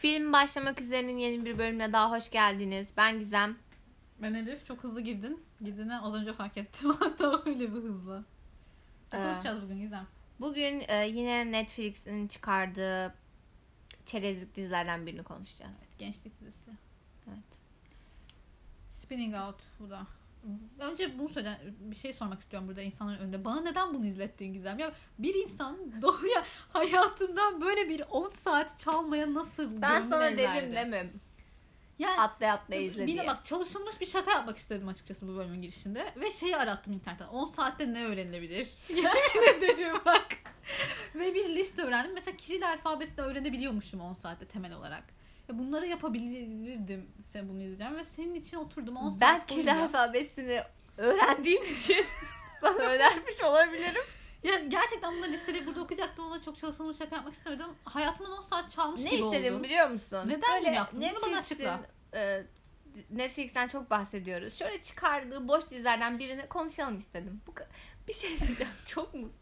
Film başlamak üzerenin yeni bir bölümüne daha hoş geldiniz. Ben Gizem. Ben Elif çok hızlı girdin. Girdiğini az önce fark ettim. Hatta öyle bir hızlı. Ne Ee, konuşacağız bugün Gizem? Bugün e, yine Netflix'in çıkardığı çerezlik dizilerden birini konuşacağız. Gençlik dizisi. Evet. Spinning Out bu da. Önce bunu söyleyeceğim. Bir şey sormak istiyorum burada insanların önünde. Bana neden bunu izlettiğin Gizem? Ya bir insan doğuya hayatından böyle bir 10 saat çalmaya nasıl Ben sana dedim değil mi? Yani Atlaya atlaya izle diye. bak çalışılmış bir şaka yapmak istedim açıkçası bu bölümün girişinde. Ve şeyi arattım internetten. 10 saatte ne öğrenilebilir? Yemin ederim bak. Ve bir liste öğrendim. Mesela Kiril alfabesini öğrenebiliyormuşum 10 saatte temel olarak. Ya bunları yapabilirdim sen bunu izleyeceğim. Ve senin için oturdum 10 saat Ben boyunca. alfabesini öğrendiğim için sana önermiş olabilirim. Ya gerçekten bunları listeleyip burada okuyacaktım ama çok çalışılmış şaka yapmak istemedim. Hayatımdan 10 saat çalmış Ne gibi istedim oldu. biliyor musun? Neden bunu yaptın? Bunu bana açıkla. e, Netflix'ten çok bahsediyoruz. Şöyle çıkardığı boş dizilerden birini konuşalım istedim. Bu bir şey diyeceğim. Çok mu?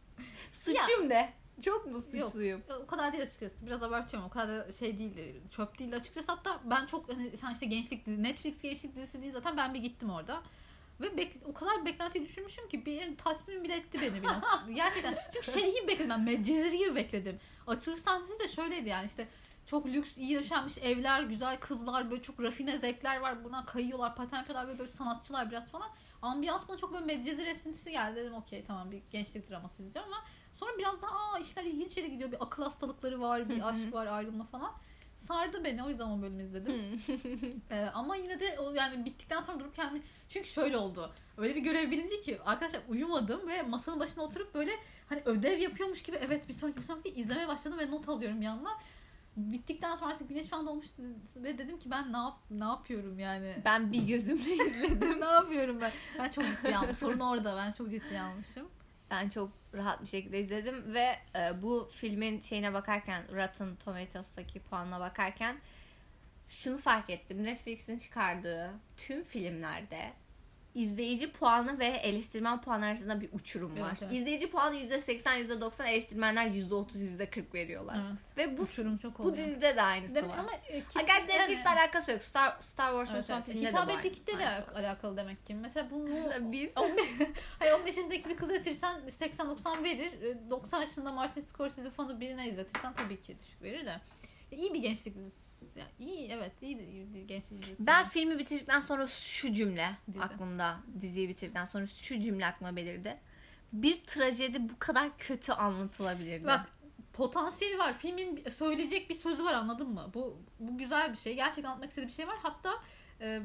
Suçum ne? Çok mu Yok. suçluyum? O kadar değil açıkçası. Biraz abartıyorum. O kadar da şey değil. Çöp değil açıkçası. Hatta ben çok hani sen işte gençlik Netflix gençlik dizisi değil zaten ben bir gittim orada. Ve bek- o kadar beklentiyi düşürmüşüm ki bir tatmin bile etti beni bir. Gerçekten. Çünkü şey gibi bekledim ben. Medcezir gibi bekledim. Açılış sahnesi de şöyleydi yani işte çok lüks, iyi döşenmiş evler, güzel kızlar, böyle çok rafine zevkler var. Buna kayıyorlar, paten yapıyorlar ve böyle sanatçılar biraz falan. Ambiyans bana çok böyle Medcezir esintisi geldi. Dedim okey tamam bir gençlik draması izleyeceğim ama Sonra biraz daha aa işler ilginç yere gidiyor. Bir akıl hastalıkları var, bir aşk var, ayrılma falan. Sardı beni. O yüzden o bölümü izledim. Ee, ama yine de o yani bittikten sonra durup kendi çünkü şöyle oldu. Öyle bir görev bilinci ki arkadaşlar uyumadım ve masanın başına oturup böyle hani ödev yapıyormuş gibi evet bir sonraki bir sonraki izlemeye başladım ve not alıyorum bir yandan. Bittikten sonra artık güneş falan doğmuştu ve dedim ki ben ne yap ne yapıyorum yani. ben bir gözümle izledim. ne yapıyorum ben? Ben çok ciddi almışım. Sorun orada. Ben çok ciddi almışım. Ben çok rahat bir şekilde izledim ve e, bu filmin şeyine bakarken Rotten Tomatoes'taki puanına bakarken şunu fark ettim. Netflix'in çıkardığı tüm filmlerde izleyici puanı ve eleştirmen puanı arasında bir uçurum Evet, var. evet. İzleyici puanı %80, %90, eleştirmenler %30, %40 veriyorlar. Evet. Ve bu Uçurum çok bu oluyor. dizide de aynısı Değil mi? var. Ama e, Ha, gerçi yani- Netflix'le alakası yok. Star, Star Wars'un Evet, son evet. filminde de Hitap var. ettiği kitleyle Aynısı var. alakalı demek ki. Mesela bunu Biz 15, hayır 15 yaşındaki bir kız izletirsen 80-90 verir. E, 90 yaşında Martin Scorsese fanı birine izletirsen tabii ki düşük verir de. E, İyi bir gençlik dizisi. Yani iyi evet iyi, gençlik dizisi. Ben filmi bitirdikten sonra şu cümle Dizi. aklımda diziyi bitirdikten sonra şu cümle aklıma belirdi. Bir trajedi bu kadar kötü anlatılabilirdi. Bak potansiyeli var. Filmin söyleyecek bir sözü var anladın mı? Bu bu güzel bir şey. Gerçekten anlatmak istediği bir şey var. Hatta e,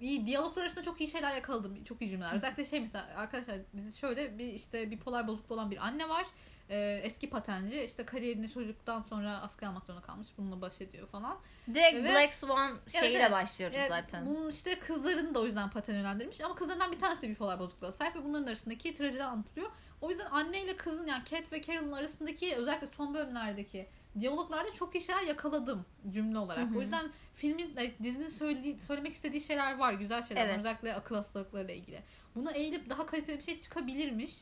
iyi diyaloglar arasında çok iyi şeyler yakaladım. Çok iyi cümleler. Özellikle şey mesela arkadaşlar dizi şöyle bir işte bipolar bozukluğu olan bir anne var. E, eski patenci işte kariyerini çocuktan sonra asker almak zorunda kalmış. Bununla baş ediyor falan. Direkt Evet. Black Swan şeyiyle evet. başlıyoruz Evet, zaten. Bunun işte kızlarını da o yüzden paten yönlendirmiş. Ama kızlarından bir tanesi de bipolar bozukluğa sahip ve bunların arasındaki trajedi anlatılıyor. O yüzden anneyle kızın yani Cat ve Carol'ın arasındaki özellikle son bölümlerdeki diyaloglarda çok iyi şeyler yakaladım cümle olarak. Hı hı. O yüzden filmin, e, dizinin söylediği, söylemek istediği şeyler var. Güzel şeyler var. Evet. Özellikle akıl hastalıklarıyla ilgili. Buna eğilip daha kaliteli bir şey çıkabilirmiş.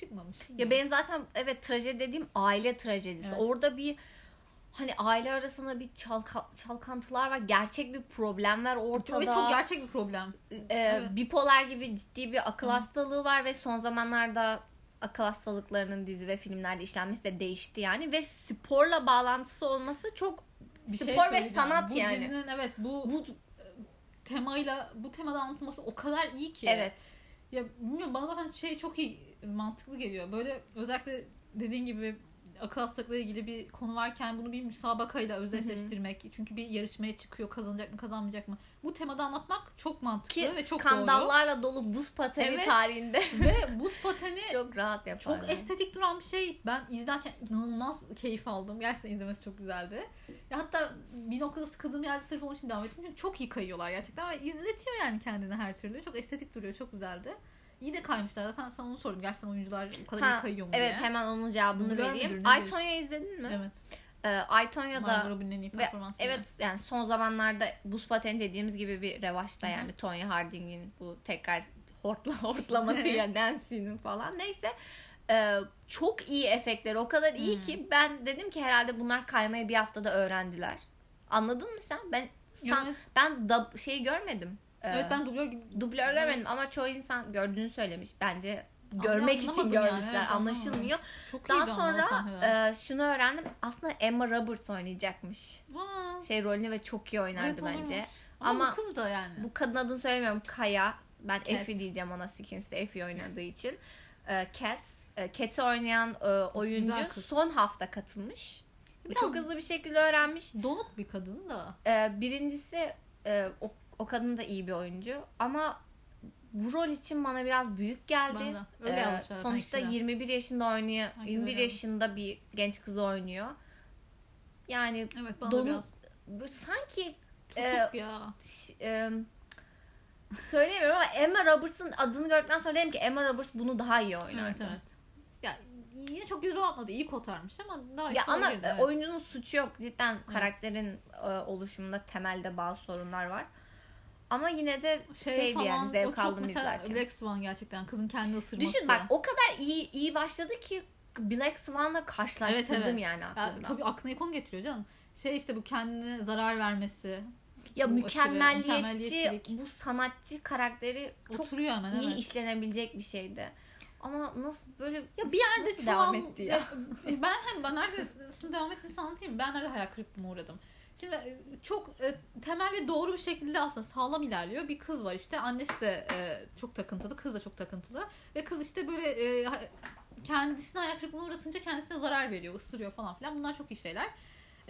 Çıkmamış. Ya benim zaten evet trajedi dediğim aile trajedisi. Evet. Orada bir hani aile arasında bir çalka- çalkantılar var. Gerçek bir problem var ortada. Ve çok gerçek bir problem. Ee, Evet. bipolar gibi ciddi bir akıl Hı. hastalığı var ve son zamanlarda akıl hastalıklarının dizi ve filmlerde işlenmesi de değişti yani ve sporla bağlantısı olması çok Bir spor şey ve sanat bu yani. dizinin evet bu, Bu temayla bu temada anlatılması o kadar iyi ki. evet. Ya bilmiyorum bana zaten şey çok iyi mantıklı geliyor. Böyle özellikle dediğin gibi akıl hastalıklarıyla ilgili bir konu varken bunu bir müsabakayla özdeşleştirmek. Çünkü bir yarışmaya çıkıyor kazanacak mı kazanmayacak mı. Bu temada anlatmak çok mantıklı Ki ve çok skandallarla dolu buz pateni Evet. tarihinde doğru. Ve buz pateni çok rahat yaparlar. çok estetik duran bir şey. Ben izlerken inanılmaz keyif aldım. Gerçekten izlemesi çok güzeldi. Ya hatta bir noktada sıkıldığım yerde sırf onun için devam ettim. Çünkü çok iyi kayıyorlar gerçekten. Ve izletiyor yani kendini her türlü. Çok estetik duruyor. Çok güzeldi. İyi de kaymışlar. Zaten sana onu sordum. Gerçekten oyuncular bu kadar Ha, iyi kayıyor mu Evet diye. hemen onun cevabını Blur vereyim. Aytonya izledin mi? Evet. Ee, Aytonya'da ve evet yani son zamanlarda buz pateni dediğimiz gibi bir revaçta Hı hı. yani Tonya Harding'in bu tekrar hortla hortlamasıyla Nancy'nin falan neyse Ee, çok iyi efektleri o kadar iyi Hı. ki ben dedim ki herhalde bunlar kaymayı bir haftada öğrendiler. Anladın mı sen? Ben sen, Evet. ben da şeyi görmedim. Evet ben dublör gibi dublör görmedim ama çoğu insan gördüğünü söylemiş. Bence görmek için yani, görmüşler. evet, anlaşılmıyor. çok Daha sonra e, şunu öğrendim. Aslında Emma Roberts oynayacakmış. Aa, Şey rolünü ve çok iyi oynardı evet, olurmuş. bence. Ama, Ama bu kız da yani. Bu kadın adını söylemiyorum. Kaya. Ben Cat. Effie diyeceğim ona Skins'te Effie oynadığı için. Ee, Cat. E, Cat'i oynayan e, oyuncu son hafta katılmış. Biraz- Çok hızlı bir şekilde öğrenmiş. Donuk bir kadın da. Ee, birincisi e, o, o kadın da iyi bir oyuncu ama bu rol için bana biraz büyük geldi. De. Öyle Ee, sonuçta ikisi de. 21 yaşında oynuyor. De 21 öyle. yaşında bir genç kız oynuyor. Yani Evet bana Donu- biraz sanki tutuk e, ya. e, söyleyemiyorum ama Emma Roberts'ın adını gördükten sonra dedim ki Emma Roberts bunu daha iyi oynardı. Evet evet. Ya yine çok güzel atmadı. iyi kotarmış ama daha Ya iyisi ama e, evet. oyuncunun suçu yok. Cidden karakterin e, oluşumunda temelde bazı sorunlar var. Ama yine de şeydi yani o zevk çok aldım izlerken. Black Swan gerçekten kızın kendi ısırması. Düşün bak o kadar iyi iyi başladı ki Black Swan'la karşılaştırdım Evet, evet. yani ya, aklımda. tabii aklına ikon getiriyor canım. Şey işte bu kendine zarar vermesi. ya bu aşırı mükemmelliyetçi mükemmelliyetçilik. bu sanatçı karakteri çok Oturuyor hemen iyi evet. işlenebilecek bir şeydi. Ama nasıl böyle Ya bir yerde Nasıl devam etti ya? ben hem ben neredesini devam ettiğini anlatayım? Ben nerede hayal kırıklığına uğradım. Şimdi e, çok e, temel ve doğru bir şekilde aslında sağlam ilerliyor. Bir kız var işte annesi de e, çok takıntılı, kız da çok takıntılı. Ve kız işte böyle e, kendisini hayal kırıklığına uğratınca kendisine zarar veriyor, ısırıyor falan filan. Bunlar çok iyi şeyler.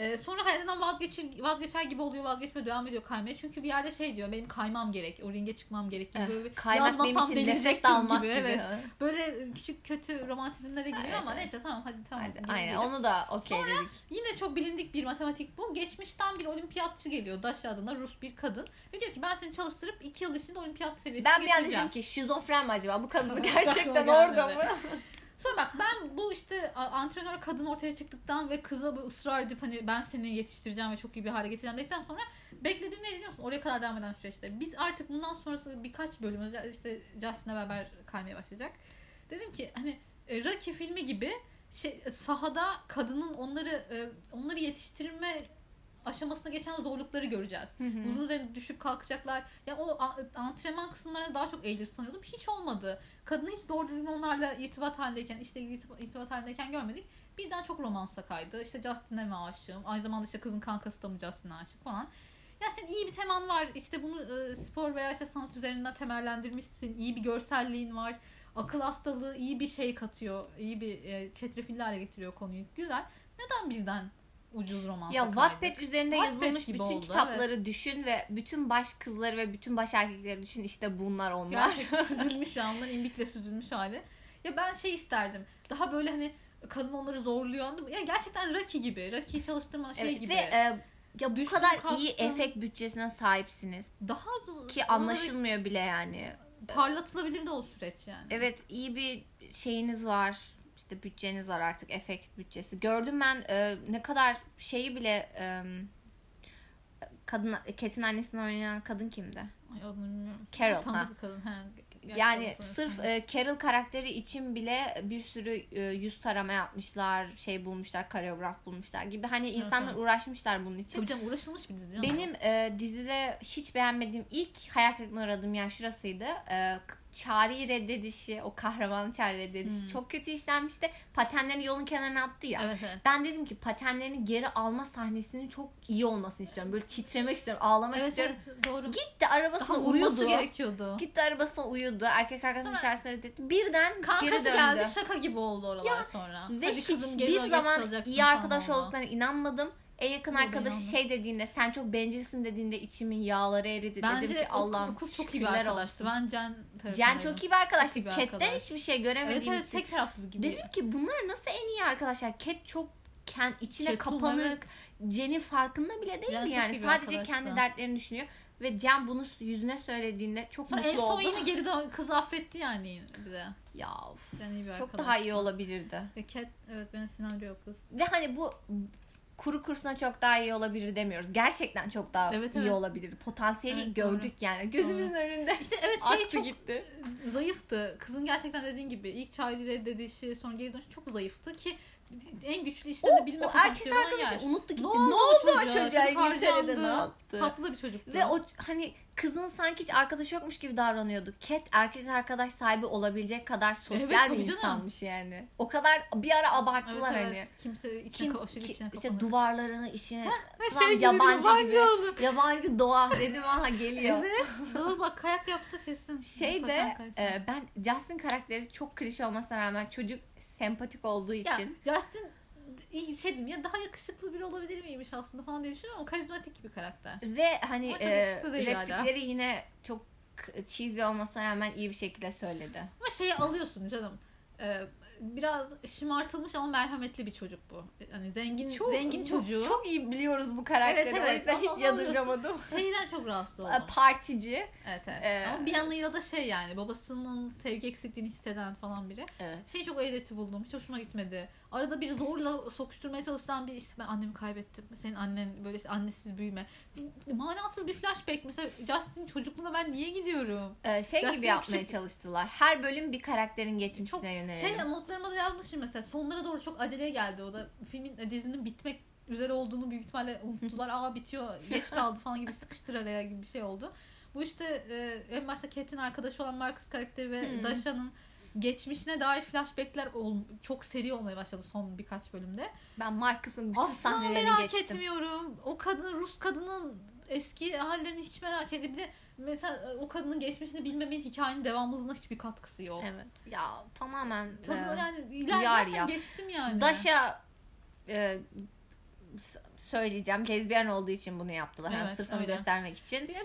E, sonra hayatından vazgeçir, vazgeçer gibi oluyor, vazgeçmeye devam ediyor kaymaya. Çünkü bir yerde şey diyor, benim kaymam gerek, o ringe çıkmam gerek gibi. Böyle bir kaymak benim yazmasam için nefes almak gibi. Evet. Böyle küçük kötü romantizmlere giriyor Evet, ama evet. neyse tamam hadi tamam. Hadi, aynen diyelim. onu da okey dedik. Yine çok bilindik bir matematik bu. Geçmişten bir olimpiyatçı geliyor. Dasha adına Rus bir kadın. Ve diyor ki ben seni çalıştırıp iki yıl içinde olimpiyat seviyesine Ben bir an getireceğim. dedim ki şizofren mi acaba? Bu kadın gerçekten orada mı? Sonra bak ben bu işte antrenör kadın ortaya çıktıktan ve kıza bu ısrar edip hani ben seni yetiştireceğim ve çok iyi bir hale getireceğim dedikten sonra beklediğim ne biliyor musun? Oraya kadar devam eden süreçte. Biz artık bundan sonrası birkaç bölüm işte Justin'le beraber kaymaya başlayacak. Dedim ki hani e, Rocky filmi gibi şey, sahada kadının onları e, onları yetiştirme aşamasına geçen zorlukları göreceğiz. Buzun üzerinde düşüp kalkacaklar. Ya o antrenman kısımlarına daha çok eğilir sanıyordum. Hiç olmadı. Kadını hiç doğru düzgün onlarla irtibat halindeyken, işte irtibat, irtibat halindeyken görmedik. Birden çok romansa kaydı. İşte Justin'e mi aşığım? Aynı zamanda işte kızın kankası da mı Justin'e aşık falan. Ya senin iyi bir teman var. İşte bunu e, spor veya işte sanat üzerinden temellendirmişsin. İyi bir görselliğin var. Akıl hastalığı iyi bir şey katıyor. İyi bir e, çetrefilli hale getiriyor konuyu. Güzel. Neden birden ucuz romansa Ya? Wattpad üzerinde Wattpad yazılmış bütün oldu, kitapları düşün ve bütün baş kızları ve bütün baş erkekleri düşün işte bunlar onlar. Gerçekten süzülmüş ya onların imbikle süzülmüş hali. Ya ben şey isterdim. Daha böyle hani kadın onları zorluyor anladın mı? Ya gerçekten Rocky gibi. Rocky'yi çalıştırma şey Evet, gibi. ve e, ya bu Düşsün, kadar kalksın. iyi efekt bütçesine sahipsiniz daha ki anlaşılmıyor bile yani. parlatılabilir de o süreç yani. Evet iyi bir şeyiniz var. İşte bütçeniz var artık efekt bütçesi. Gördüm ben e, ne kadar şeyi bile e, kadın Cat'in annesini oynayan kadın kimdi? Ay bilmiyorum. Carol, ha. kadın. Gerçi Yani sırf e, Carol karakteri için bile bir sürü e, yüz tarama yapmışlar, şey bulmuşlar, koreograf bulmuşlar gibi. Hani insanlar evet. uğraşmışlar bunun için. Tabii canım uğraşılmış bir dizi. Benim e, dizide hiç beğenmediğim ilk hayal kırıklığına uğradığım yer şurasıydı. E, Çağrı'yı reddedişi, o kahramanı Çağrı reddedişi Hmm. çok kötü işlenmişti. Patenlerini yolun kenarına attı ya. Evet evet. Ben dedim ki patenlerini geri alma sahnesinin çok iyi olmasını istiyorum. Böyle titremek istiyorum, ağlamak Evet istiyorum. evet doğru. Gitti arabasına Daha uyudu. gerekiyordu. Gitti arabasına uyudu. Erkek arkadaşının şarjını reddetti. Birden geri Kankası döndü. geldi şaka gibi oldu oralar Ya, sonra. Ve Hadi kızım, geri hiçbir zaman iyi arkadaş oldu. olduklarına inanmadım. En yakın arkadaşı şey dediğinde sen çok bencilsin dediğinde içimin yağları eridi. dedim Bence ki o, Allah'ım kız çok iyi bir arkadaştı. olsun. Ben Cen Cen çok iyi bir arkadaştı. İyi bir Cat'ten arkadaş. hiçbir şey Evet göremediğim evet için. tek taraflı gibi. Dedim ki bunlar nasıl en iyi arkadaşlar? Cat çok kend, içine Ketum, kapanık. evet. Cen'in farkında bile değil Cen yani. Sadece kendi dertlerini düşünüyor. Ve Cem bunu yüzüne söylediğinde çok Sonra mutlu en son oldu. yine geri dön kızı affetti yani bir de. Ya of. Cen iyi bir Çok daha iyi olabilirdi. Ve Cat evet ben Sinancı o kız. Ve hani bu kuru kursuna çok daha iyi olabilir demiyoruz. Gerçekten çok daha Evet, iyi evet. olabilir. Potansiyeli Evet, gördük yani. Gözümüzün önünde. İşte evet şey çok gitti. zayıftı. Kızın gerçekten dediğin gibi ilk çağrı reddedişi sonra geri dönüşü çok zayıftı ki en güçlü işlerini bilme o erkek arkadaşı yer. unuttu gitti. Ne Ne oldu oldu, o çocuğa? çocuğa İngiltere'de ne yaptı? Tatlı bir çocuktu. Ve o hani kızın sanki hiç arkadaşı yokmuş gibi davranıyordu. Cat erkek arkadaş sahibi olabilecek kadar sosyal Evet, bir tabii canım. insanmış yani. O kadar bir ara evet, abarttılar evet. hani. Kimse içine, Kim, aşırı ki- içine işte duvarlarını işine şey falan yabancı, yabancı gibi. oldu. Yabancı doğa dedim aha geliyor. Evet. Doğru bak kayak yapsa kesin. Şey de e, ben Justin karakteri çok klişe olmasına rağmen çocuk sempatik olduğu Ya, için Justin şey diyeyim ya daha yakışıklı biri olabilir miymiş aslında falan diye düşünüyorum ama karizmatik bir karakter. ve hani e, replikleri yine çok cheesy olmasına rağmen iyi bir şekilde söyledi. Ama şeyi alıyorsun canım. Ee, biraz şımartılmış ama merhametli bir çocuk bu. Hani zengin zengin bu- çocuğu. Çok iyi biliyoruz bu karakteri. Evet, O evet. yüzden Ama hiç yadırgamadım. Şeyden çok rahatsız oldum. Partici. Evet evet. Ee, Ama bir yanıyla da şey yani babasının sevgi eksikliğini hisseden falan biri. Evet. Şeyi çok eğreti buldum. Hiç hoşuma gitmedi. Arada bir zorla sokuşturmaya çalışan bir işte ben annemi kaybettim. Senin annen böyle işte annesiz büyüme. Manasız bir flashback. Mesela Justin çocukluğuna ben niye gidiyorum? Ee, şey Justin gibi yapmaya küçük- çalıştılar. Her bölüm bir karakterin geçmişine Çok yönelik. Şey notlarıma da yazmışım mesela. Sonlara doğru çok aceleye geldi o da. Filmin e, dizinin bitmek üzere olduğunu büyük ihtimalle unuttular. Aa bitiyor geç kaldı falan gibi sıkıştır araya gibi bir şey oldu. Bu işte e, en başta Kate'in arkadaşı olan Marcus karakteri ve Hmm. Dasha'nın geçmişine dair flashbackler ol- çok seri olmaya başladı son birkaç bölümde. Ben Marcus'ın bütün Asla sahnelerini merak geçtim. etmiyorum. O kadın Rus kadının eski hallerini hiç merak edip de mesela e, o kadının geçmişini bilmemenin hikayenin devamlılığına hiçbir katkısı yok. Evet. Ya tamamen Tabii e, yani ilerlersen ya. geçtim yani. Daşa e, söyleyeceğim. Lezbiyen olduğu için bunu yaptılar. Yani Evet, sırf onu öyle. göstermek için. Bir de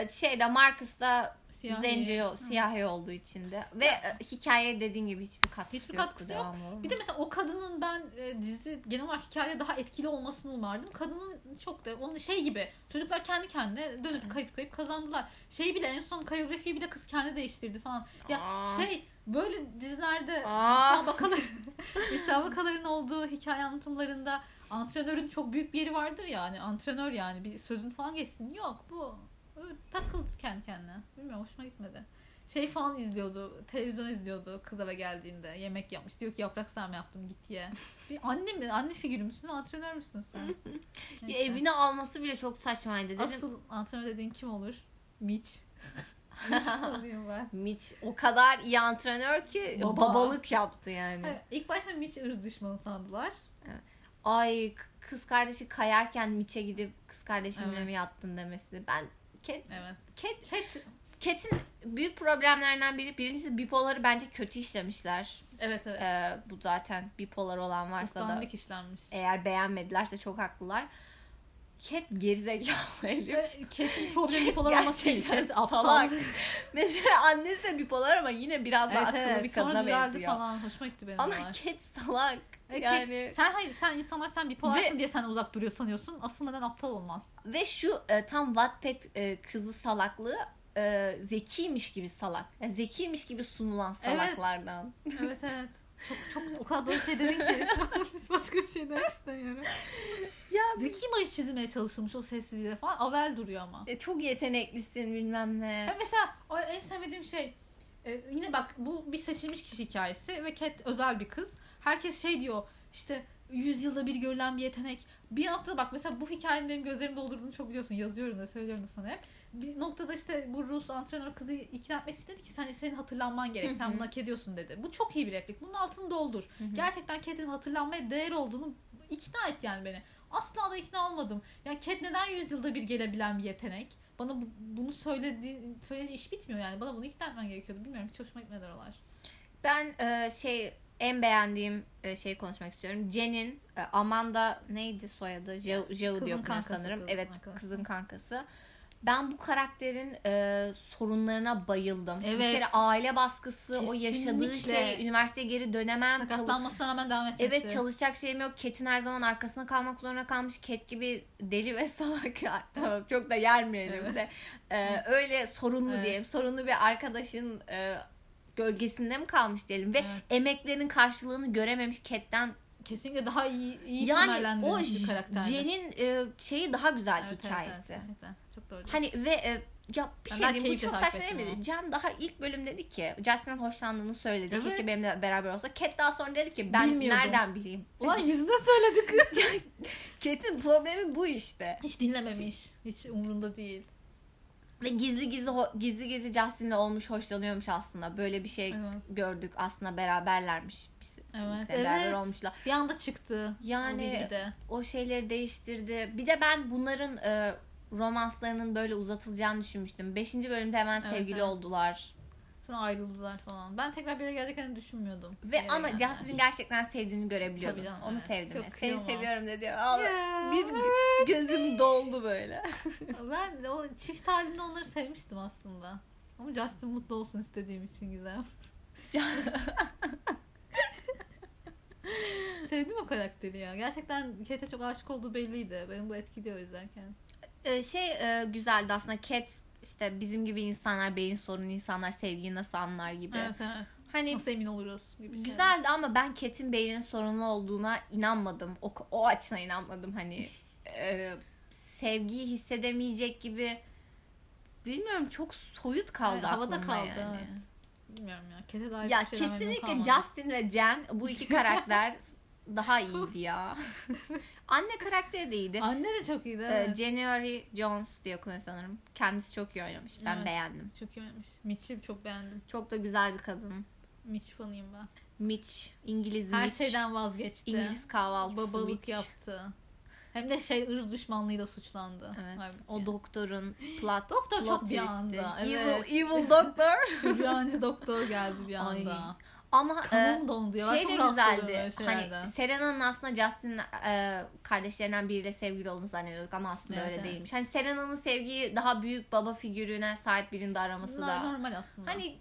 E, şeyde Marcus da siyahi. zenci, Hı. siyahi olduğu için de. Ve e, hikaye dediğin gibi hiçbir katkısı Hiçbir yoktu katkısı yok. Bir de mesela o kadının ben e, dizi genel olarak hikayede daha etkili olmasını umardım. Kadının çok da onun şey gibi çocuklar kendi kendine dönüp kayıp kayıp kazandılar. Şey bile en son koreografiyi bile kız kendi değiştirdi falan. Ya Aa. şey böyle dizilerde Aa. müsabakalar müsabakaların olduğu hikaye anlatımlarında antrenörün çok büyük bir yeri vardır ya hani antrenör yani bir sözün falan geçsin. Yok bu öyle takıldı kendi kendine. Bilmiyorum hoşuma gitmedi. Şey falan izliyordu. Televizyon izliyordu kız eve geldiğinde. Yemek yapmış. Diyor ki yaprak sarma yaptım git ye. Bir anne mi? Anne figürü müsün? Antrenör müsün sen? Ya evine alması bile çok saçmaydı. Dedim, Asıl antrenör dediğin kim olur? Mitch. Mitch o kadar iyi antrenör ki Baba. babalık yaptı yani. Hayır, ilk başta Mitch ırz düşmanı sandılar. Ay k- kız kardeşi kayarken Mitch'e gidip kız kardeşimle Evet. mi yattın demesi. Ben Cat, Evet. Cat, Cat Cat'in büyük problemlerinden biri birincisi bipoları bence kötü işlemişler. evet evet. Ee, bu zaten bipolar olan Çok varsa da dandik işlenmiş. eğer beğenmedilerse çok haklılar. Cat gerizekalı Elif. Cat'in problemi bipolar olması değil. Gerçekten Cat aptal. salak. Mesela annesi de bipolar ama yine biraz daha akıllı bir Sonra kadına düzeldi benziyor. falan. Hoşuma gitti benim Ama onlar. Cat salak. E, Cat- Yani sen hayır sen insanlar sen bipolarsın diye senden uzak duruyor sanıyorsun. Asıl neden aptal olman. Ve şu e, tam Wattpad e, kızı salaklığı e, zekiymiş gibi salak. Yani zekiymiş gibi sunulan Evet. salaklardan. Evet evet. Çok çok o kadar doğru şey dedin ki başka bir şey demek istemiyorum. Ya Zeki imajı çizmeye çalışılmış o sessizliğe falan. Avel duruyor ama. e, çok yeteneklisin bilmem ne. Ya mesela o en sevmediğim şey e, yine bak bu bir seçilmiş kişi hikayesi ve Cat özel bir kız. Herkes şey diyor işte 100 yılda bir görülen bir yetenek. Bir noktada bak mesela bu hikayenin benim gözlerimi doldurduğunu çok biliyorsun. Yazıyorum da söylüyorum da sana hep. Bir noktada işte bu Rus antrenör kızı ikna etmek için dedi ki sen senin hatırlanman gerek. Hı Sen bunu hak ediyorsun dedi. Bu çok iyi bir replik. Bunun altını doldur. Hı. Gerçekten Cat'in hatırlanmaya değer olduğunu ikna et yani beni. Asla da ikna olmadım. Yani Cat neden 100 yılda bir gelebilen bir yetenek? Bana bu- bunu söyledi, söyleyince iş bitmiyor yani. Bana bunu ikna etmen gerekiyordu. Bilmiyorum hiç hoşuma gitmedi oralar. Ben e, şey en beğendiğim e, şeyi konuşmak istiyorum. Jen'in e, Amanda neydi soyadı? Jo, Jo Kızın diyor kankası, sanırım. kızın evet arkadaşı. kızın kankası. Ben bu karakterin e, sorunlarına bayıldım. Bir Evet. kere aile baskısı, o yaşadığı Kesinlikle. şey, üniversiteye geri dönemem, Sakatlanmasına rağmen devam etmesi. Evet çalışacak şeyim yok. Cat'in her zaman arkasına kalmak zorunda kalmış. Cat gibi deli ve salak. Tamam çok da yermeyelim Evet. de. Ee, öyle sorunlu Evet. diyelim. Sorunlu bir arkadaşın e, gölgesinde mi kalmış diyelim. Ve Evet. emeklerinin karşılığını görememiş Cat'ten kesinlikle daha iyi, iyi yani o. Jen'in e, şeyi daha güzel Evet, evet, hikayesi. evet, kesinlikle. Çok doğru. Hani ve e, ya bir şey diyeyim bu çok saçma değil mi? Can daha ilk bölüm dedi ki Justin'den hoşlandığını söyledi. Evet. Keşke benimle beraber olsa. Cat daha sonra dedi ki ben Bilmiyordum. nereden bileyim? Ulan yüzüne söyledik. Cat'in problemi bu işte. Hiç dinlememiş. Hiç umurunda değil. Ve gizli gizli gizli gizli Justin'le olmuş hoşlanıyormuş aslında. Böyle bir şey Evet. gördük. Aslında beraberlermiş. Bir, Evet, sene beraber evet. olmuşlar. Bir anda çıktı. Yani- o. O şeyleri değiştirdi. Bir de ben bunların e, romanslarının böyle uzatılacağını düşünmüştüm. Beşinci bölümde hemen Evet, sevgili evet. oldular. Sonra ayrıldılar falan. Ben tekrar bir yere geleceklerini düşünmüyordum. Ve yere ama geldiler. Justin'in gerçekten sevdiğini görebiliyordum. Tabii canım, Onu evet. sevdim. Çok. Seni seviyorum dedi. Aa, Ya, bir evet. gözüm doldu böyle. Ben de o çift halinde onları sevmiştim aslında. Ama Justin mutlu olsun istediğim için güzel. Sevdim o karakteri ya. Gerçekten Kate'e çok aşık olduğu belliydi. Benim bu etkiliyor izlerken. Ee, şey e, güzeldi aslında. Cat işte bizim gibi insanlar beyin sorunu insanlar sevgiyi nasıl anlar gibi. Evet evet. Hani Nasıl emin oluruz gibi şey. güzeldi ama ben Cat'in beynin sorunlu olduğuna inanmadım. O, o açına inanmadım. Hani e, sevgiyi hissedemeyecek gibi bilmiyorum çok soyut kaldı Evet, havada kaldı, yani. evet. Bilmiyorum ya. Kate'e dair Ya memnun kesinlikle. Justin ve Jen bu iki karakter daha iyiydi ya. Anne karakteri de iyiydi. Anne de çok iyiydi. Ee, Evet. January Jones diye okunuyor sanırım. Kendisi çok iyi oynamış. Ben Evet. beğendim. çok iyi oynamış. Mitch'i çok beğendim. Çok da güzel bir kadın. Mitch fanıyım ben. Mitch, İngiliz Her Mitch. şeyden vazgeçti. İngiliz kahvaltısı Babalık Mitch. yaptı. Hem de şey ırz düşmanlığıyla suçlandı. Evet. Halbuki. O doktorun plot Doktor plot çok bir anda, Evil, evet. evil doktor. Sübyancı doktor geldi bir Ay. Ama e, dondu ya. Şey de güzeldi. Hani. Serena'nın aslında Justin e, kardeşlerinden biriyle sevgili olduğunu zannediyorduk ama aslında Evet, öyle evet. değilmiş. Hani Serena'nın sevgiyi daha büyük baba figürüne sahip birinde araması Bunlar da. normal aslında. Hani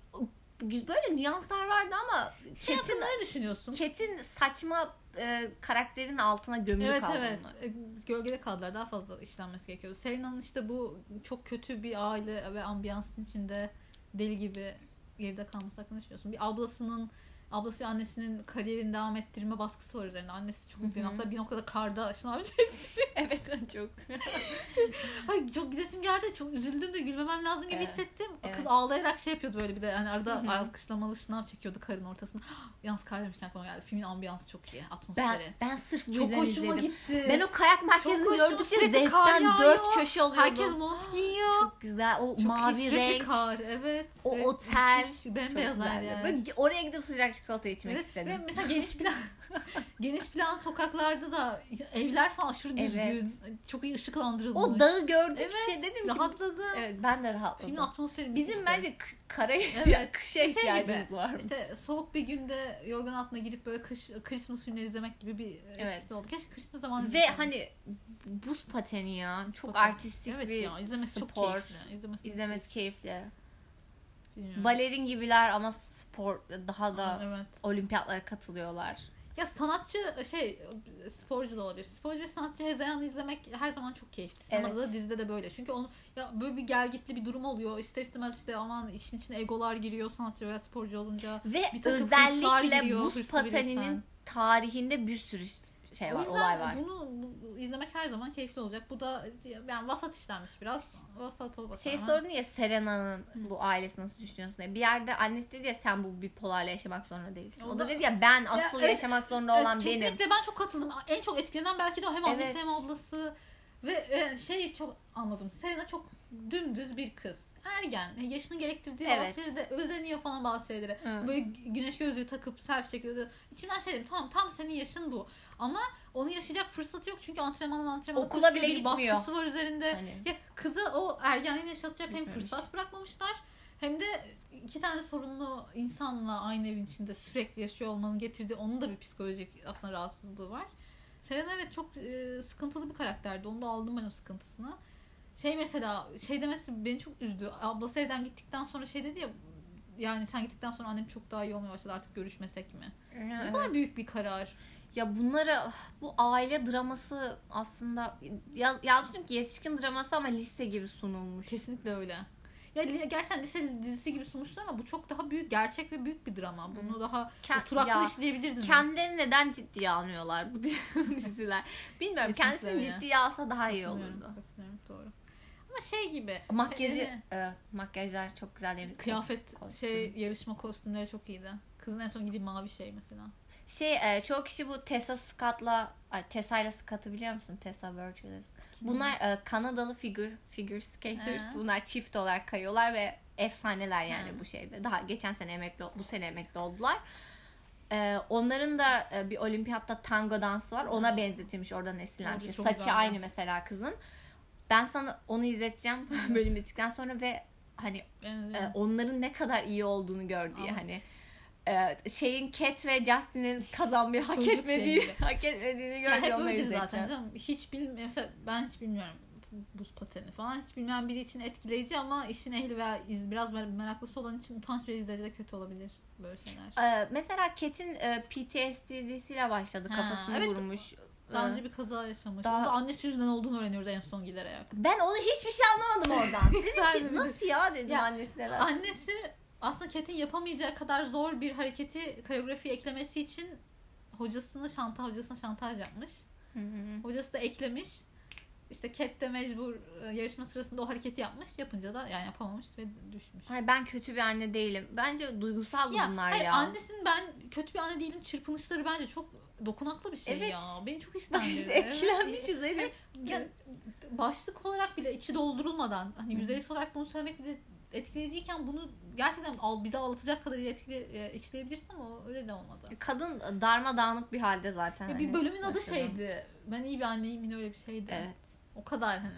böyle nüanslar vardı ama şey hakkında ne düşünüyorsun? Cat'in saçma e, karakterin altına gömülü Evet kaldı evet. onlar. E, Gölgede kaldılar. Daha fazla işlenmesi gerekiyordu. Serena'nın işte bu çok kötü bir aile ve ambiyansın içinde deli gibi geride kalması hakkında düşünüyorsun? Bir ablasının ablası ve annesinin kariyerini devam ettirme baskısı var üzerinde. Annesi çok hı. Hatta bir noktada karda şınav çekti. evet çok. Ay çok gülesim geldi. Çok üzüldüm de gülmemem lazım gibi Evet. hissettim. Evet. Kız ağlayarak şey yapıyordu böyle bir de. Yani arada Hı hı. alkışlamalı şınav çekiyordu karın ortasına. Yalnız kar demişken aklıma geldi. Filmin ambiyansı çok iyi. Ben Atmosferi. ben sırf bu çok yüzden hoşuma izledim. gitti. Ben o kayak merkezini gördükçe zevkten dört köşe oluyordum. Herkes mont giyiyor. çok güzel. O Çok mavi renk. kar. Evet. O otel. müthiş, Bembeyaz her yer. Böyle oraya gidip sıcak çikolata içmek Evet, istedim. Ve mesela geniş plan geniş plan sokaklarda da evler falan aşırı düzgün. Evet. Çok iyi ışıklandırılmış. O dağı gördükçe Evet, dedim ki rahatladım. Evet ben de rahatladım. Filmin atmosferi Bizim müthişti. bence k- karaya Evet. ihtiyaç, kışa Şey ihtiyacımız var. İşte soğuk bir günde yorgan altına girip böyle kış Christmas filmleri izlemek gibi bir Evet. etkisi oldu. Keşke Christmas zamanı Ve hani buz pateni ya. Çok Pateni. artistik evet bir ya, izlemesi çok spor. keyifli. İzlemesi, İzlemesi müthiş. keyifli. Bilmiyorum. Balerin gibiler ama spor daha da Aa, evet. olimpiyatlara katılıyorlar. Ya sanatçı şey sporcu da olabilir. Sporcu ve sanatçı hezeyanı izlemek her zaman çok keyifli. Sinemada Evet. da dizide de böyle. Çünkü onu ya böyle bir gelgitli bir durum oluyor. İster istemez işte aman işin içine egolar giriyor sanatçı veya sporcu olunca. Ve Bir özellikle giriyor, buz pateninin tarihinde bir sürü şey var, olay var. bunu bu- izlemek her zaman keyifli olacak. Bu da yani vasat işlenmiş biraz. Vasat o Şey sordun ya Serena'nın bu ailesi nasıl düşünüyorsun diye. Bir yerde annesi dedi ya sen bu bipolarla yaşamak zorunda değilsin. O, O da, da- dedi ya ben asıl evet, yaşamak zorunda Evet, olan benim. kesinlikle ben çok katıldım. En çok etkilenen belki de o hem annesi Evet. hem ablası. Ve e, şey çok anladım. Serena çok dümdüz bir kız. Ergen. E, Yaşının gerektirdiği Evet. bazı şeylere de özeniyor falan bazı şeylere. Hı. Böyle güneş gözlüğü takıp selfie çekiyordu. İçimden şey dedim tamam tam senin yaşın bu. Ama onu yaşayacak fırsatı yok. Çünkü antrenmanın antrenmanı Okula koşuyor, bile bir gitmiyor. baskısı var üzerinde. Hani. Ya kızı o ergenliğini yaşatacak hem Gitmemiş. fırsat bırakmamışlar hem de iki tane sorunlu insanla aynı evin içinde sürekli yaşıyor olmanın getirdiği onun da bir psikolojik aslında rahatsızlığı var. Serena evet çok e, sıkıntılı bir karakterdi. Onu da aldım ben o sıkıntısını. Şey mesela şey demesi beni çok üzdü. Ablası evden gittikten sonra şey dedi ya yani sen gittikten sonra annem çok daha iyi olmaya başladı artık görüşmesek mi? Ne Evet. kadar büyük bir karar. Ya bunlara bu aile draması aslında yaz, yazmışım ki yetişkin draması ama lise gibi sunulmuş. Kesinlikle öyle. Ya gerçekten lise dizisi gibi sunmuşlar ama bu çok daha büyük, gerçek ve büyük bir drama. Bunu daha Kend- oturaklı ya, işleyebilirdiniz. Kendilerini neden ciddiye almıyorlar bu diziler? Bilmiyorum. Kesinlikle Kendisini öyle. ciddiye alsa daha iyi olurdu. katılıyorum, doğru. Ama şey gibi. Makyajı, e, e, makyajlar çok güzel değil mi? kıyafet Kostüm. şey yarışma kostümleri çok iyiydi. Kızın en son giydiği mavi şey mesela. Şey e, çoğu kişi bu Tessa Scott'la Tessa ile Scott'ı biliyor musun? Tessa Virtuous. Bunlar e, Kanadalı figür figure skaters. Ee? Bunlar çift olarak kayıyorlar ve efsaneler yani Hı. bu şeyde. Daha geçen sene emekli bu sene emekli oldular. E, onların da e, bir olimpiyatta tango dansı var. Ona benzetilmiş oradan esinlenmiş. Saçı güzel. aynı mesela kızın. Ben sana onu izleteceğim bölüm bittikten sonra ve hani e, onların ne kadar iyi olduğunu gör diye Ama- hani e, şeyin Cat ve Justin'in kazanmayı hak Çocuk etmediği şeyi. hak etmediğini ya gör diye hep onları öyledir zaten canım. Hiç bilmiyorum. Mesela ben hiç bilmiyorum buz pateni falan hiç bilmeyen biri için etkileyici ama işin ehli veya iz, biraz mer- meraklısı olan için utanç verici derecede kötü olabilir böyle şeyler. E, mesela Cat'in e, PTSD'siyle başladı. Ha, Kafasını evet. vurmuş. Daha E, önce bir kaza yaşamış. Daha- Daha... annesi yüzünden olduğunu öğreniyoruz en son giderek. ben onu hiçbir şey anlamadım oradan. Dedim ki, Nasıl ya dedim Ya, annesine. ben. Annesi aslında Cat'in yapamayacağı kadar zor bir hareketi koreografi eklemesi için hocasını şanta hocasına şantaj yapmış. Hı hı. Hocası da eklemiş. İşte Cat de mecbur e, yarışma sırasında o hareketi yapmış. Yapınca da yani yapamamış ve düşmüş. Hayır, ben kötü bir anne değilim. Bence duygusal Ya, bunlar hayır, ya. annesinin ben kötü bir anne değilim çırpınışları bence çok dokunaklı bir şey Evet. ya. Beni çok Biz hislendirdi. etkilenmişiz Elif. Ya, başlık olarak bile içi doldurulmadan hani yüzeysel olarak bunu söylemek bile etkileyiciyken bunu gerçekten al, bize ağlatacak kadar etkile, e, işleyebilirsin ama öyle de olmadı. Kadın darmadağınık bir halde zaten. Ya hani bir bölümün adı şeydi. Ben iyi bir anneyim yine öyle bir şeydi. Evet. O kadar hani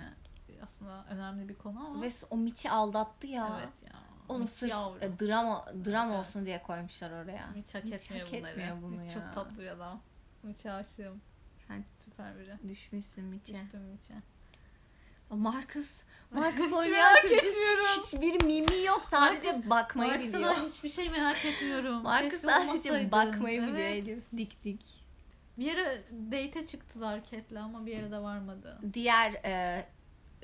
aslında önemli bir konu ama. Ve o Miç'i aldattı ya. evet ya. Onu Hiç sırf yavrum. e, drama drama Evet. olsun diye koymuşlar oraya. Hiç hak etmiyor hak bunları. etmiyor bunu Hiç ya. Çok tatlı bir adam. Hiç aşığım. Sen Süper biri. düşmüşsün Miç'e. Düştüm Miç'e. Marcus. Marcus oynayan merak çocuk etmiyorum. hiçbir mimi yok. Sadece Marcus- bakmayı Marcus'a biliyor. hiçbir şey merak etmiyorum. Marcus Keşke sadece olmasaydın. bakmayı Evet. biliyor Elif. Dik dik. Bir yere date çıktılar Cat'le ama bir yere de varmadı. Diğer e,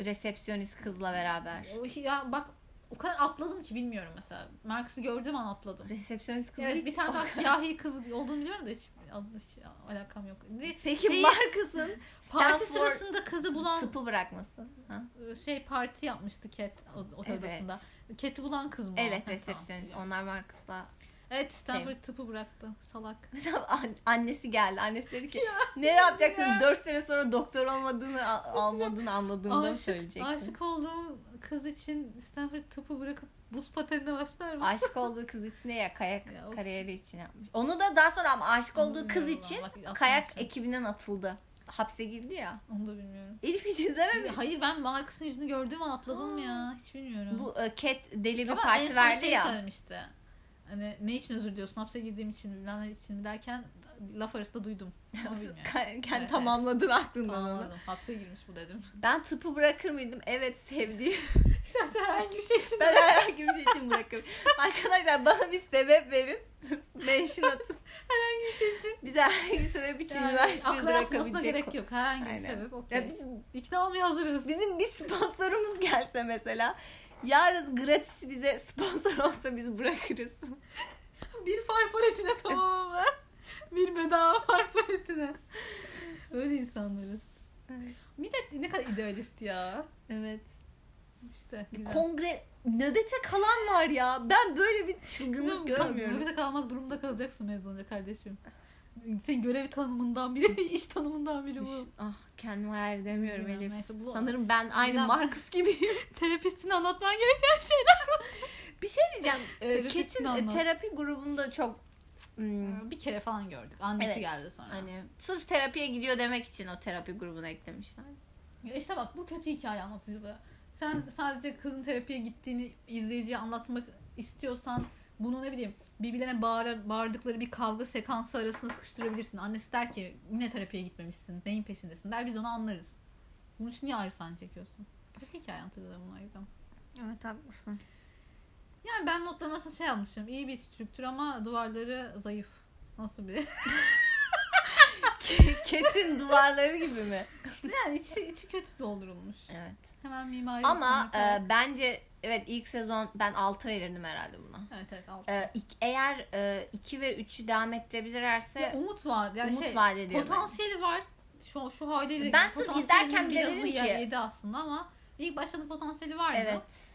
resepsiyonist kızla beraber. O- Ya bak o kadar atladım ki bilmiyorum mesela. Marcus'u gördüğüm an atladım. Resepsiyonist kız Evet bir tane daha siyahi kız olduğunu biliyorum da hiç, hiç alakam yok. Ne- Peki Şeyi- Marcus'ın Parti sırasında kızı bulan tıpı bırakması. Ha? şey parti yapmıştı Cat o- otel Evet. odasında. Cat'i bulan kız mı? Evet resepsiyonist. tamam. Onlar Marcus'la Evet Stanford tıpı bıraktı. Salak. Mesela an- annesi geldi. Annesi dedi ki ne yapacaksın? 4 sene sonra doktor olmadığını almadığını anladığında Aşık, söyleyecektin? aşık olduğu kız için Stanford tıpı bırakıp buz patenine başlar mı? Aşık olduğu kız için de ya kayak Ya of. kariyeri için yapmış. Onu da daha sonra ama aşık olduğu kız Bilmiyorum için bak, kayak atlamışım. ekibinden atıldı. Hapse girdi ya. Onu da bilmiyorum. Elif hiç izlemedi. Hayır ben Marcus'ın yüzünü gördüğüm an atladım ya. Hiç bilmiyorum. Bu e, Cat deli bir Ama parti verdi şey ya. söylemişti. Hani ne için özür diliyorsun? Hapse girdiğim için bilmem ne için mi derken laf arasında duydum. Bilmiyorum. Kendi Evet, tamamladın aklından onu. Anladım. Hapse girmiş bu dedim. Ben tıpı bırakır mıydım? Evet sevdiğim. Zaten herhangi bir şey için. Ben herhangi bir şey için bırakırım. Arkadaşlar bana bir sebep verin. Mention atın. herhangi bir şey için. Bize herhangi bir sebep için Yani üniversiteyi akla bırakabilecek. gerek yok. Herhangi bir Aynen. sebep. Okey. Ya biz, İkna olmaya hazırız. bizim bir sponsorumuz gelse mesela. Yarın gratis bize sponsor olsa biz bırakırız. Bir far paletine tamamen. bir bedava far paletine. Öyle insanlarız. Millet ne kadar idealist ya. Evet. İşte. güzel. Kongre nöbete kalan var ya. Ben böyle bir çılgınlık görmüyorum. Nöbete kalmak durumunda kalacaksın mezun olunca kardeşim. Senin görev tanımından biri, iş tanımından biri bu. Ah kendimi hayal edemiyorum Elif. Neyse bu Sanırım ben aynı Gizem- Marcus gibiyim. terapistine anlatman gereken şeyler. bir şey diyeceğim. Ee, Kesin anlat. terapi grubunda çok hmm, Bir kere falan gördük. Annesi Evet. geldi sonra. hani sırf terapiye gidiyor demek için o terapi grubuna eklemişler. Ya işte bak bu kötü hikaye anlatıcılığı. Sen sadece kızın terapiye gittiğini izleyiciye anlatmak istiyorsan bunu ne bileyim birbirlerine bağır, bağırdıkları bir kavga sekansı arasında sıkıştırabilirsin. Annesi der ki yine terapiye gitmemişsin. Neyin peşindesin der biz onu anlarız. Bunun için niye ayrı sahne çekiyorsun? Kötü hikaye anlatıcılığı bunlar yüzden. Evet haklısın. Yani ben notlarıma mesela şey almışım. İyi bir strüktür ama duvarları zayıf. Nasıl bir? Ketin duvarları gibi mi? Yani içi, içi kötü doldurulmuş. Evet. Hemen mimari Ama e, bence evet ilk sezon ben 6 verirdim herhalde buna. evet evet altı. E, ilk- eğer 2 ve 3'ü devam ettirebilirlerse Ya umut vaat. Yani umut şey, vaat ediyor Potansiyeli var. Şu şu haliyle Ben sırf izlerken bile dedim ki- aslında ama ilk başladığında potansiyeli vardı. evet.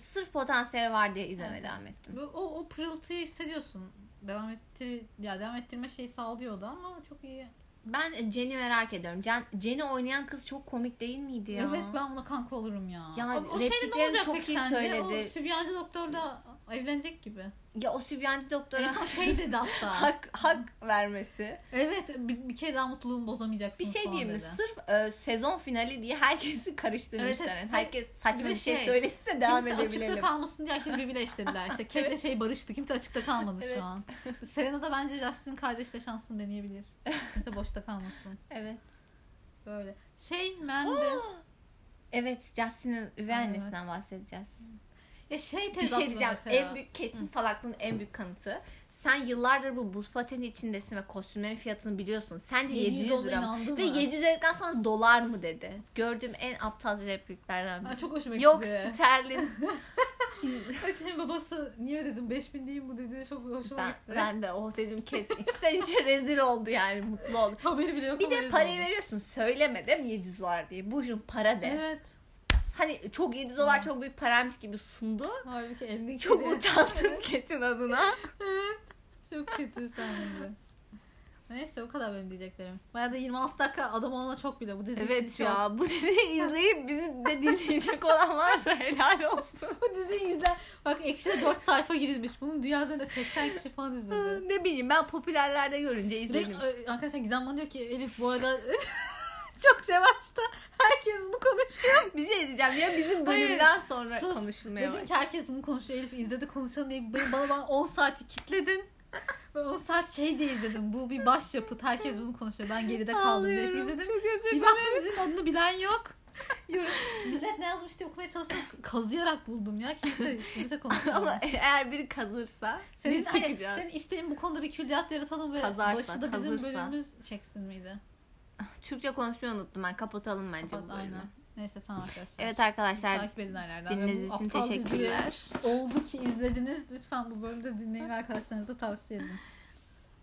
Sırf potansiyeli var diye izlemeye Evet, devam ettim. O, o pırıltıyı hissediyorsun. Devam ettir ya devam ettirme şeyi sağlıyordu ama çok iyi. Ben Jen'i merak ediyorum. Jen, Jen'i oynayan kız çok komik değil miydi ya? Evet ben ona kanka olurum ya. Ya, o, o şeyde ne olacak çok peki iyi sence? söyledi. O sübyancı doktorla evlenecek gibi. Ya o sübyancı En doktora son şey dedi hatta. hak, hak vermesi. evet bir, bir kere daha mutluluğumu bozamayacaksın Bir şey diyeyim mi? Sırf e, sezon finali diye herkesi karıştırmışlar. Evet, evet. Yani Herkes saçma Bir şey, şey, söylesin de devam Kimse açıkta edebilelim. kalmasın diye herkes birbiriyle eşlediler. İşte Kate'le şey barıştı. Kimse açıkta kalmadı Evet. şu an. Serena da bence Justin'in kardeşle şansını deneyebilir. Kimse boşta kalmasın. Evet. Böyle. Şey Mandy. Evet Justin'in üvey Evet. annesinden bahsedeceğiz. Ya şey Bir şey diyeceğim. mesela. En büyük Kate'in salaklığının en büyük kanıtı. Sen yıllardır bu buz pateni içindesin ve kostümlerin fiyatını biliyorsun. Sence 700, 700 olduğuna lira mı? Ve mı? 700 liradan sonra dolar mı dedi. Gördüğüm en aptalca repliklerden biri. çok hoşuma Yok gitti. sterlin. Şey babası niye dedim 5000 değil bu dedi çok hoşuma ben, gitti. ben de oh dedim Kate içten içe rezil oldu yani mutlu oldu. Haberi bile yok Bir de parayı olmuş. veriyorsun söyleme değil mi 700 dolar diye. Buyurun para de. Evet. Hani çok 700 dolar çok büyük paraymış gibi sundu. Halbuki 50 Çok kere- utandım Kate'in adına. evet. Çok kötü sahneydi. Neyse o kadar benim diyeceklerim. Bayağı da 26 dakika adam olana çok bile bu dizi için Evet çok. ya bu diziyi izleyip bizi de dinleyecek olan varsa helal olsun. Bu diziyi izle. Bak ekşide 4 sayfa girilmiş. Bunun dünya üzerinde 80 kişi falan izledi. ne bileyim ben popülerlerde görünce izledim. e, arkadaşlar Gizem bana diyor ki Elif bu arada çok revaçta. Herkes bunu konuşuyor. Bir şey diyeceğim ya bizim Hayır, bölümden sonra sus. konuşulmaya Dedin ki herkes bunu konuşuyor. Elif izledi konuşalım diye beni, bana, bana 10 saati kitledin. Ben 10 saat şey diye izledim. Bu bir başyapıt. Herkes bunu konuşuyor. Ben geride kaldım diye izledim. Çok özür Bir baktım bizim adını bilen yok. Yorum. Millet ne yazmış diye okumaya çalıştım. Kazıyarak buldum ya. Kimse, kimse konuşmamış. Ama eğer biri kazırsa senin, biz hayır, çıkacağız. senin isteğin bu konuda bir külliyat yaratalım ve Kazarsa, başı da bizim kazırsa. bölümümüz çeksin miydi? Türkçe konuşmayı unuttum ben. Kapatalım bence Kapat, bu bölümü. aynen. Neyse tamam arkadaşlar. Evet arkadaşlar takip edin. Ve dinlediğiniz için teşekkürler. Oldu ki izlediniz. Lütfen bu bölümde dinleyin arkadaşlarınıza tavsiye edin.